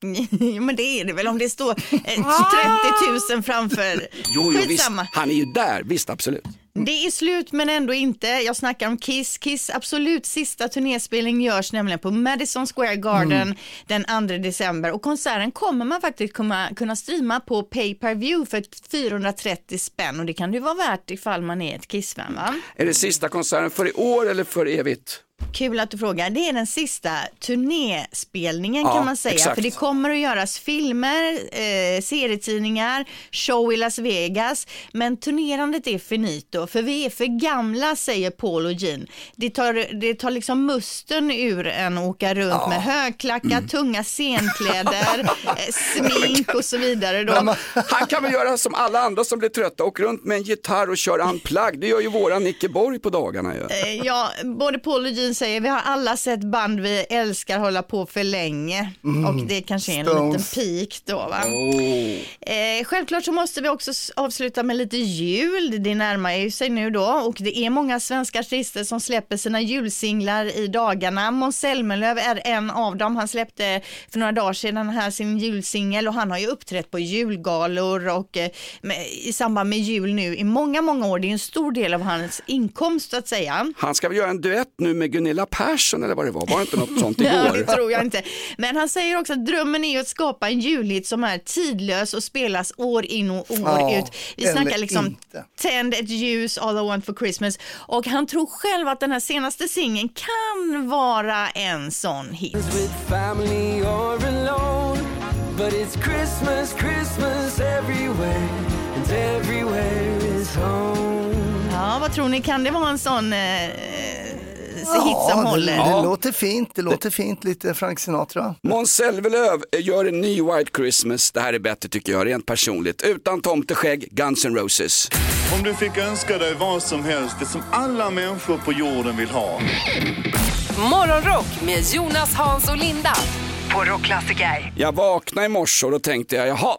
Jo men det är det väl om det står eh, 30 000 framför. Jo, jo visst, han är ju där, visst absolut. Det är slut men ändå inte. Jag snackar om Kiss. Kiss absolut sista turnéspelning görs nämligen på Madison Square Garden Mm. den 2 december och konserten kommer man faktiskt kunna, kunna streama på pay per view för 430 spänn och det kan det ju vara värt ifall man är ett Kiss-fan va? Är det sista konserten för i år eller för evigt? Kul att du frågar. Det är den sista turnéspelningen Ja, kan man säga. exakt. För det kommer att göras filmer, eh, serietidningar, show i Las Vegas. Men turnerandet är finito. För vi är för gamla säger Paul och Jean. Det tar, det tar liksom musten ur en att åka runt Ja. med högklackat, Mm. tunga scenkläder, eh, smink och så vidare. Då. Han kan väl göra som alla andra som blir trötta, åka runt med en gitarr och köra unplugged. Det gör ju våran Nicke Borg på dagarna ju. Eh, Ja, både Paul och Jean säger vi har alla sett band vi älskar hålla på för länge Mm. och det kanske är en Stones. liten peak då va. Oh. Eh, självklart så måste vi också avsluta med lite jul. Det närmar ju sig nu då och det är många svenska artister som släpper sina julsinglar i dagarna. Måns Zelmerlöw är en av dem. Han släppte för några dagar sedan här sin julsingel och han har ju uppträtt på julgalor och eh, med, i samband med jul nu i många, många år. Det är en stor del av hans inkomst att säga. Han ska väl göra en duett nu med Gunilla Persson eller vad det var, var det inte något sånt Nej, igår? det tror jag inte. Men han säger också att drömmen är att skapa en julhit som är tidlös och spelas år in och år Ja, ut. Vi snackar liksom inte. Tänd ett ljus, All I want for Christmas. Och han tror själv att den här senaste singeln kan vara en sån hit. family or alone. But it's Christmas, Christmas everywhere, and everywhere is home. Ja, vad tror ni? Kan det vara en sån eh, hit som Ja, håller? det, det låter fint, det låter fint, lite Frank Sinatra. Måns Zelmerlöw gör en ny White Christmas. Det här är bättre tycker jag, rent personligt. Utan tomteskägg, Guns N' Roses. Om du fick önska dig vad som helst, det som alla människor på jorden vill ha. Morgonrock med Jonas, Hans och Linda på Rockklassiker. Jag vaknade i morse och då tänkte jag, jaha,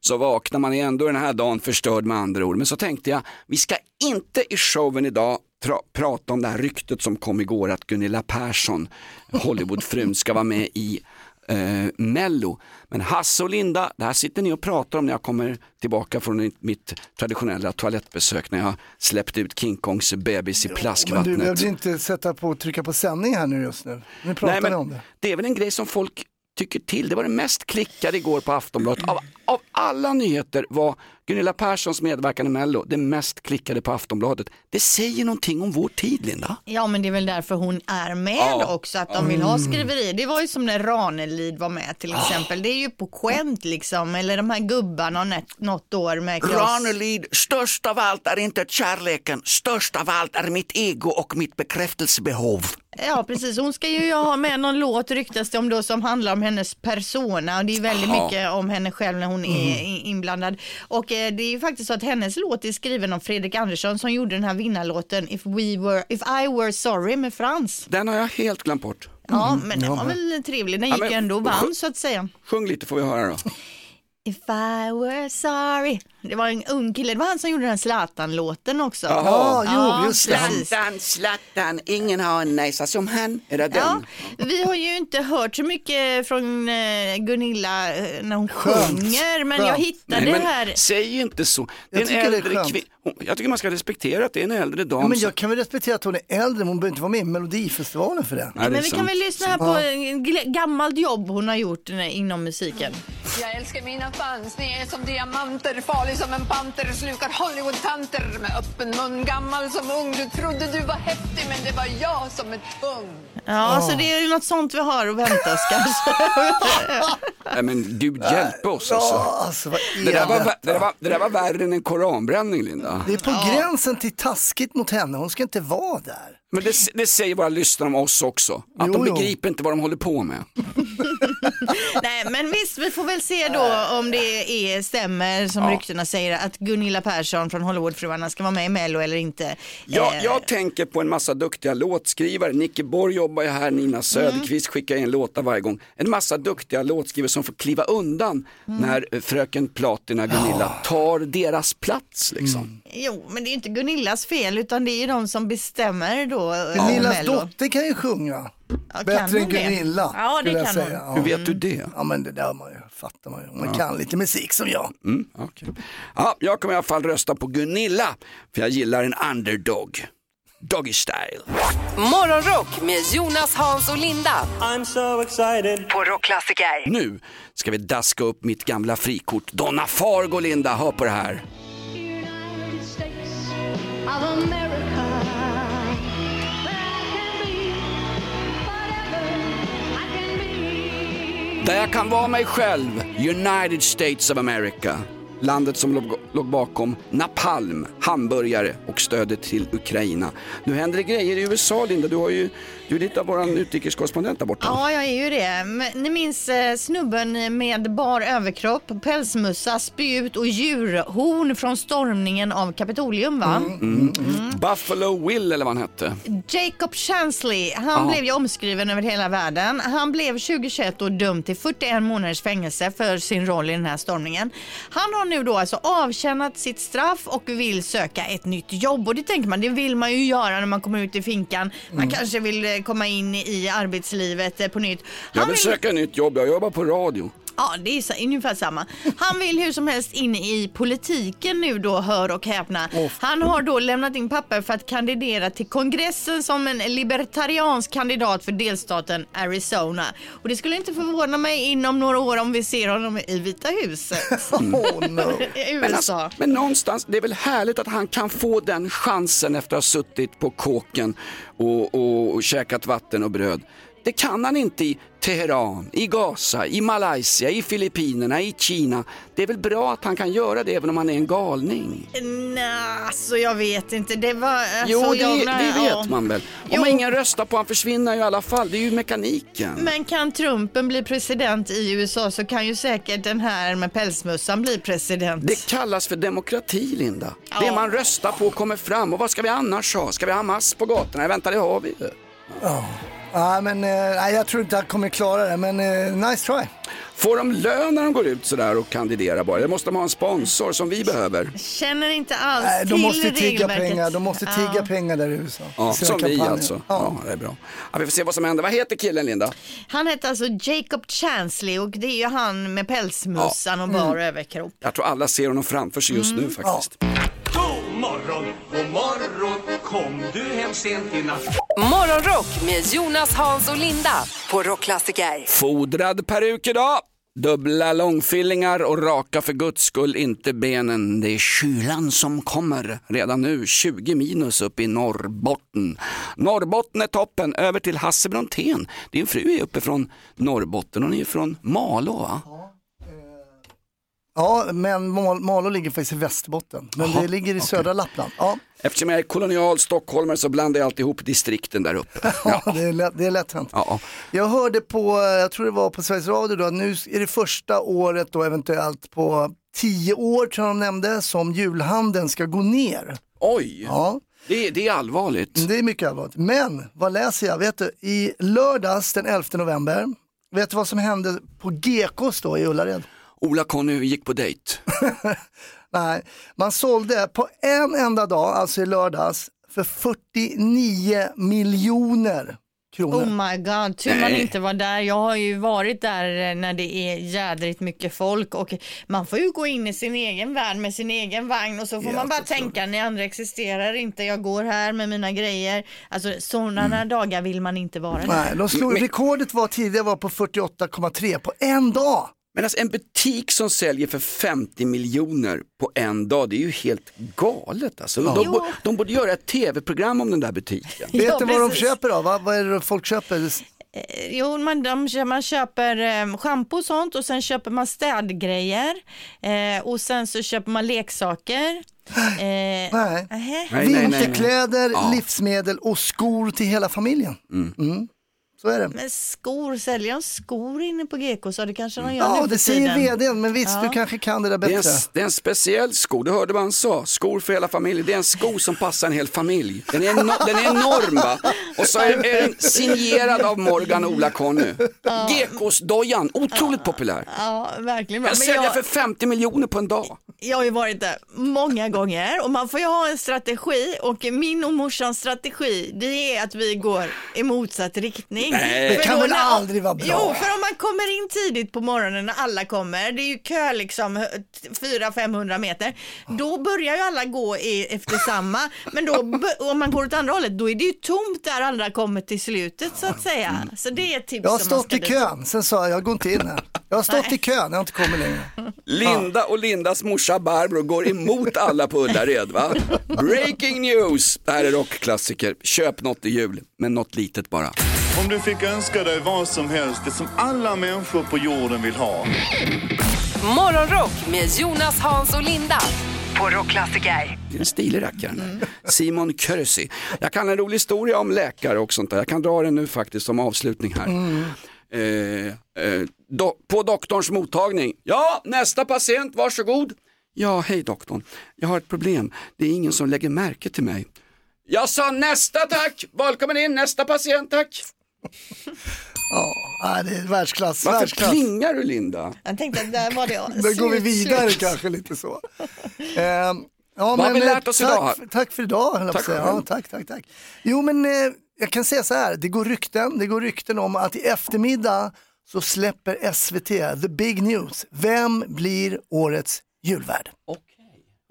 så vaknar man ändå den här dagen förstörd med andra ord. Men så tänkte jag, vi ska inte i showen idag tra- prata om det här ryktet som kom igår att Gunilla Persson, Hollywoodfrun, ska vara med i eh, Mello. Men Hasse och Linda, det här sitter ni och pratar om när jag kommer tillbaka från mitt traditionella toalettbesök när jag släppt ut King Kongs bebis i Men du plaskvattnet. behövde inte sätta på trycka på sändning här nu just nu. Nu pratar Nej, men om det. det är väl en grej som folk tycker till. Det var det mest klickade igår på Aftonbladet. Av, av alla nyheter var Gunilla Perssons medverkan i Mello det mest klickade på Aftonbladet. Det säger någonting om vår tid, Linda. Ja, men det är väl därför hon är med Ja. också, att de vill ha Mm. skriverier. Det var ju som när Ranelid var med till exempel. Det är ju på skämt liksom, eller de här gubbarna något, år med Klas. Ranelid, störst av allt är inte kärleken, störst av allt är mitt ego och mitt bekräftelsebehov. Ja, precis. Hon ska ju ha med någon låt ryktas det om då som handlar om hennes persona och det är väldigt Ja. mycket om henne själv när hon är Mm. inblandad. Och eh, det är ju faktiskt så att hennes låt är skriven av Fredrik Andersson som gjorde den här vinnarlåten If, we were, If I were sorry med Frans. Den har jag helt glömt bort. Ja, men den var väl trevlig. Den Ja, gick men- ju ändå och vann så att säga. Sjung lite får vi höra då. If I were sorry. Det var en ung kille, det var han som gjorde den Zlatan-låten också. Jaha. Ja, precis. Zlatan, Zlatan, ingen har en näsa som han. Är det den? Ja, vi har ju inte hört så mycket från eh, Gunilla eh, när hon sjunger, men jag hittade Nej, men här. Säg inte så. Det är Jag en tycker det är äldre skönt. kvinna. Jag tycker man ska respektera att det är en äldre dam. Ja, men jag kan väl respektera att hon är äldre, men hon behöver inte vara med i Melodifestivalen för det. men vi kan väl lyssna här på en gl- gammalt jobb hon har gjort eh, inom musiken. Jag älskar mina fans, ni är som diamanter Farlig som en panter, slukar Hollywood-tanter Med öppen mun, gammal som ung Du trodde du var häftig men det var jag som är tung Ja, så det är ju något sånt vi har att vänta oss kanske. Nej men gud hjälpe oss alltså. Ja, alltså vad det, där var, det, där var, det där var värre än en koranbränning Linda. Det är på gränsen till taskigt mot henne, hon ska inte vara där. Men det, det säger våra lyssnare om oss också. Att Jo, de jo. begriper inte vad de håller på med. Nej, men visst, vi får väl se då om det är, stämmer som Ja. ryktena säger att Gunilla Persson från Hollywoodfruarna ska vara med i Mello eller inte. Jag, Eh, jag tänker på en massa duktiga låtskrivare. Nicke Borg jobbar ju här, Nina Söderqvist skickar in låtar varje gång. En massa duktiga låtskrivare som får kliva undan när eh, fröken Platina Gunilla tar deras plats. Liksom. Jo, men det är inte Gunillas fel utan det är ju de som bestämmer då. eh, Gunillas dotter kan ju sjunga. Kan Bättre än? Gunilla Ja, det skulle jag kan säga. hon. Hur vet du det? Ja men det där man ju, fattar man ju. Man Ja. kan lite musik som jag. Mm, okej. ja, jag kommer i alla fall rösta på Gunilla, för jag gillar en underdog. Doggy style. Morgonrock med Jonas, Hans och Linda. I'm so excited. På Rockklassiker. Nu ska vi daska upp mitt gamla frikort Donna Fargo, Linda. Hör på det här. of America. Där jag kan vara mig själv, United States of America. Landet som låg, låg bakom napalm, hamburgare och stödet till Ukraina. Nu händer det grejer i USA, Linda. Du, har ju, du är lite av vår utrikeskorrespondent där borta. Ja, jag är ju det. Men Ni minns eh, snubben med bar överkropp, pälsmössa, spjut och djurhorn från stormningen av Kapitolium, va? Mm. Buffalo Will eller vad han hette. Jacob Chansley, han blev ju omskriven över hela världen. Han blev 2021 och dömd till 41 månaders fängelse för sin roll i den här stormningen. Han har nu då alltså avtjänat sitt straff och vill söka ett nytt jobb. Och det tänker man, det vill man ju göra när man kommer ut i finkan. Man Mm. kanske vill eh, komma in i arbetslivet eh, på nytt. Jag Han vill söka nytt jobb, jag jobbar på radio. Ja, det är så, ungefär samma. Han vill hur som helst in i politiken nu då, hör och häpna. Han har då lämnat in papper för att kandidera till kongressen som en libertariansk kandidat för delstaten Arizona. Och det skulle inte förvåna mig inom några år om vi ser honom i Vita huset. Oh, I Men, alltså, men någonstans, det är väl härligt att han kan få den chansen efter att ha suttit på kåken och, och, och käkat vatten och bröd. Det kan han inte i Teheran, i Gaza, i Malaysia, i Filippinerna, i Kina. Det är väl bra att han kan göra det även om han är en galning. Nej, alltså jag vet inte. Det var... Alltså, Jo, det, jag, det vet ja. man väl. Jo. Om ingen röstar på han försvinner ju i alla fall. Det är ju mekaniken. Men kan Trumpen bli president i USA så kan ju säkert den här med pälsmössan bli president. Det kallas för demokrati, Linda. Det man röstar på kommer fram. Och vad ska vi annars ha? Ska vi ha Hamas på gatorna? Vänta, det har vi ju. Ja. Ja, men eh, jag tror inte han kommer klara det, men eh, nice try. Får de lön när de går ut sådär och kandiderar bara? Eller måste de ha en sponsor som vi behöver? Känner inte alls Nej, de till måste tigga pengar, de måste tigga Ja. pengar där i USA. Ja, som vi kampanjer. alltså. Ja. det är bra. Ja, vi får se vad som händer. Vad heter killen, Linda? Han heter alltså Jacob Chansley och det är ju han med pälsmössan och Ja. bar Mm. överkropp. Jag tror alla ser honom framför sig just Mm. nu faktiskt. God morgon, god morgon, kom du hem sent i natt? Morgonrock med Jonas, Hans och Linda. På Rockklassiker. Fodrad peruk idag. Dubbla långfillingar och raka för guds skull inte benen. Det är kylan som kommer redan nu. 20 minus upp i Norrbotten. Norrbotten är toppen. Över till Hasse Brontén. Din fru är uppe från Norrbotten och ni är från Malå va? Ja, men Mal- Malå ligger faktiskt i Västerbotten, men Jaha, det ligger i södra Lappland. Ja, Eftersom jag är kolonial stockholmare så blandar jag alltid ihop distrikten där uppe. ja. det är lätt, det är lätt hänt. Ja. Jag hörde på, jag tror det var på Sveriges Radio då, att nu är det första året då eventuellt på tio år tror jag de nämnde, som julhandeln ska gå ner. Oj, Ja. det, det är allvarligt. Det är mycket allvarligt. Men vad läser jag? Vet du, i lördags den 11 november, vet du vad som hände på GKs då i Ullared? Ola-Conny gick på dejt. Nej, man sålde på en enda dag, alltså i lördags, för 49 miljoner kronor. Oh my god, tur man inte var där. Jag har ju varit där eh, när det är jädrigt mycket folk och man får ju gå in i sin egen värld med sin egen vagn och så får man bara tänka, ni andra existerar inte, jag går här med mina grejer. Alltså sådana dagar vill man inte vara där. Nej, de slog, rekordet var tidigare var på 48,3 på en dag. Men alltså en butik som säljer för 50 miljoner på en dag, det är ju helt galet alltså. Ja. De, de borde göra ett tv-program om den där butiken. Vet du vad de köper då? Vad, vad är det folk köper? Eh, Jo, man, de, man köper eh, schampo och sånt och sen köper man städgrejer eh, och sen så köper man leksaker. Eh, Nej. Vinterkläder, Ja. livsmedel och skor till hela familjen. Mm. Så är det. Men skor, säljer de skor inne på GK så det kanske de gör nu Ja, för det säger tiden. vdn, men visst, Ja. du kanske kan det där Det är, en, bättre. det är en speciell sko, du hörde vad han sa, skor för hela familjen. Det är en sko som passar en hel familj. Den är, eno- den är enorm va? Och så är, är den signerad av Morgan och Ola-Conny. Ja. GKs-dojan, otroligt populär. Ja, verkligen. bra. Den Men säljer jag, för 50 miljoner på en dag. Jag har ju varit där många gånger och man får ju ha en strategi och min och morsans strategi det är att vi går i motsatt riktning. Nej. Det kan väl när- aldrig vara bra? Jo, för om man kommer in tidigt på morgonen när alla kommer, det är ju kö liksom 400-500 meter, då börjar ju alla gå i, efter samma, men då om man går åt andra hållet då är det ju tomt där alla kommer till slutet så att säga. Så det är ett tips Jag har stått i kön, sen sa jag, jag går inte in här. Jag har stått i kön, jag har inte kommit längre. Linda och Lindas morsa Barbro går emot alla på Ullared va? Breaking news! Det här är rockklassiker. Köp något i jul, men något litet bara. Om du fick önska dig vad som helst, det som alla människor på jorden vill ha. Morgonrock med Jonas, Hans och Linda på Rockklassiker. Det är en stilig rackare. Simon Körsi. Jag kan en rolig historia om läkare och sånt där. Jag kan dra den nu faktiskt som avslutning här. Eh, eh, do- på doktorns mottagning. Ja, nästa patient, varsågod. Ja, hej doktorn. Jag har ett problem. Det är ingen som lägger märke till mig. Jag sa nästa tack! Välkommen in, nästa patient tack! Ja, det är världsklass. Varför världsklass. plingar du Linda? Jag tänkte att där var det Då går vi slut, vidare slut. kanske lite så. Ehm, ja, Vad har vi eh, lärt oss tack, idag? Tack för idag, höll Tack. Ja, tack, tack, tack. Jo, men eh, jag kan säga så här, det går rykten, det går rykten om att i eftermiddag så släpper SVT the big news. Vem blir årets julvärd?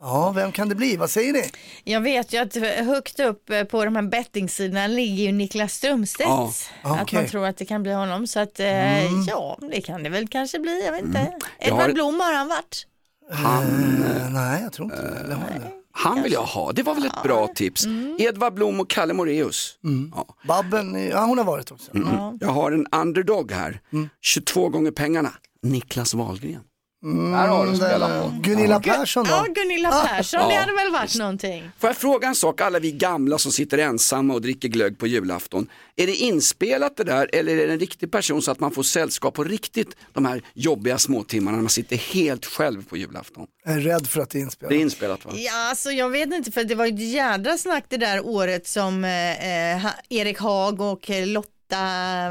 Ja, vem kan det bli? Vad säger ni? Jag vet ju att högt upp eh, på de här bettingsidorna ligger ju Niklas Strömstedt. Ja, Att okej. man tror att det kan bli honom. Så att eh, Mm. ja, det kan det väl kanske bli. Jag vet inte. Jag Edvard har- Blom har han varit. Han, Eh, nej, jag tror inte det. Har det. han vill jag ha, det var väl ett bra tips. Edvard Blom och Kalle Moreus. Ja. Babben, ja hon har varit också. Mm. Jag har en underdog här, 22 gånger pengarna. Niklas Wahlgren. Där har du att spela på. Mm, Gunilla Persson då? Ja, Gunilla Persson, det hade väl varit någonting. Får jag fråga en sak, alla vi gamla som sitter ensamma och dricker glögg på julafton. Är det inspelat det där eller är det en riktig person så att man får sällskap på riktigt de här jobbiga småtimmarna när man sitter helt själv på julafton? Jag är rädd för att det är inspelat. Det är inspelat va? Ja, alltså jag vet inte för det var ju ett jädra snack det där året som eh, eh, Erik Haag och eh, Lotta?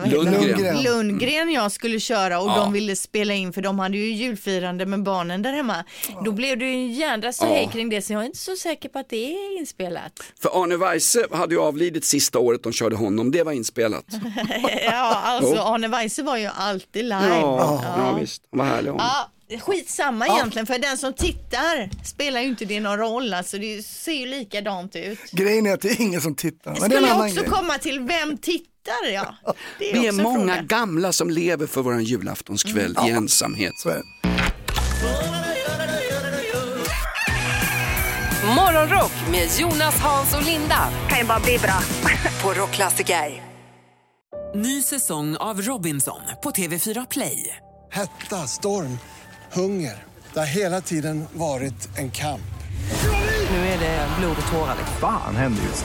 Lundgren. Lundgren jag skulle köra och Ja. de ville spela in för de hade ju julfirande med barnen där hemma. Då blev det ju en jädra ståhej Ja. kring det så jag är inte så säker på att det är inspelat. För Arne Weise hade ju avlidit sista året de körde honom, det var inspelat. ja, alltså Jo. Arne Weise var ju alltid live. Ja, ja visst, vad härlig hon. Ja, skitsamma egentligen för den som tittar spelar ju inte det någon roll. Alltså det ser ju likadant ut. Grejen är att det är ingen som tittar. Men det är Skulle annan också grej. komma till vem tittar ja. Det är Vi är många fråga. gamla som lever för våran julaftonskväll i ensamhet. Så är det. Morgonrock med Jonas, Hans och Linda. Kan ju bara bli bra. på Rockklassiker. Ny säsong av Robinson på TV4 Play. Hetta, storm, hunger. Det har hela tiden varit en kamp. Nu är det blod och tårar. Fan händer just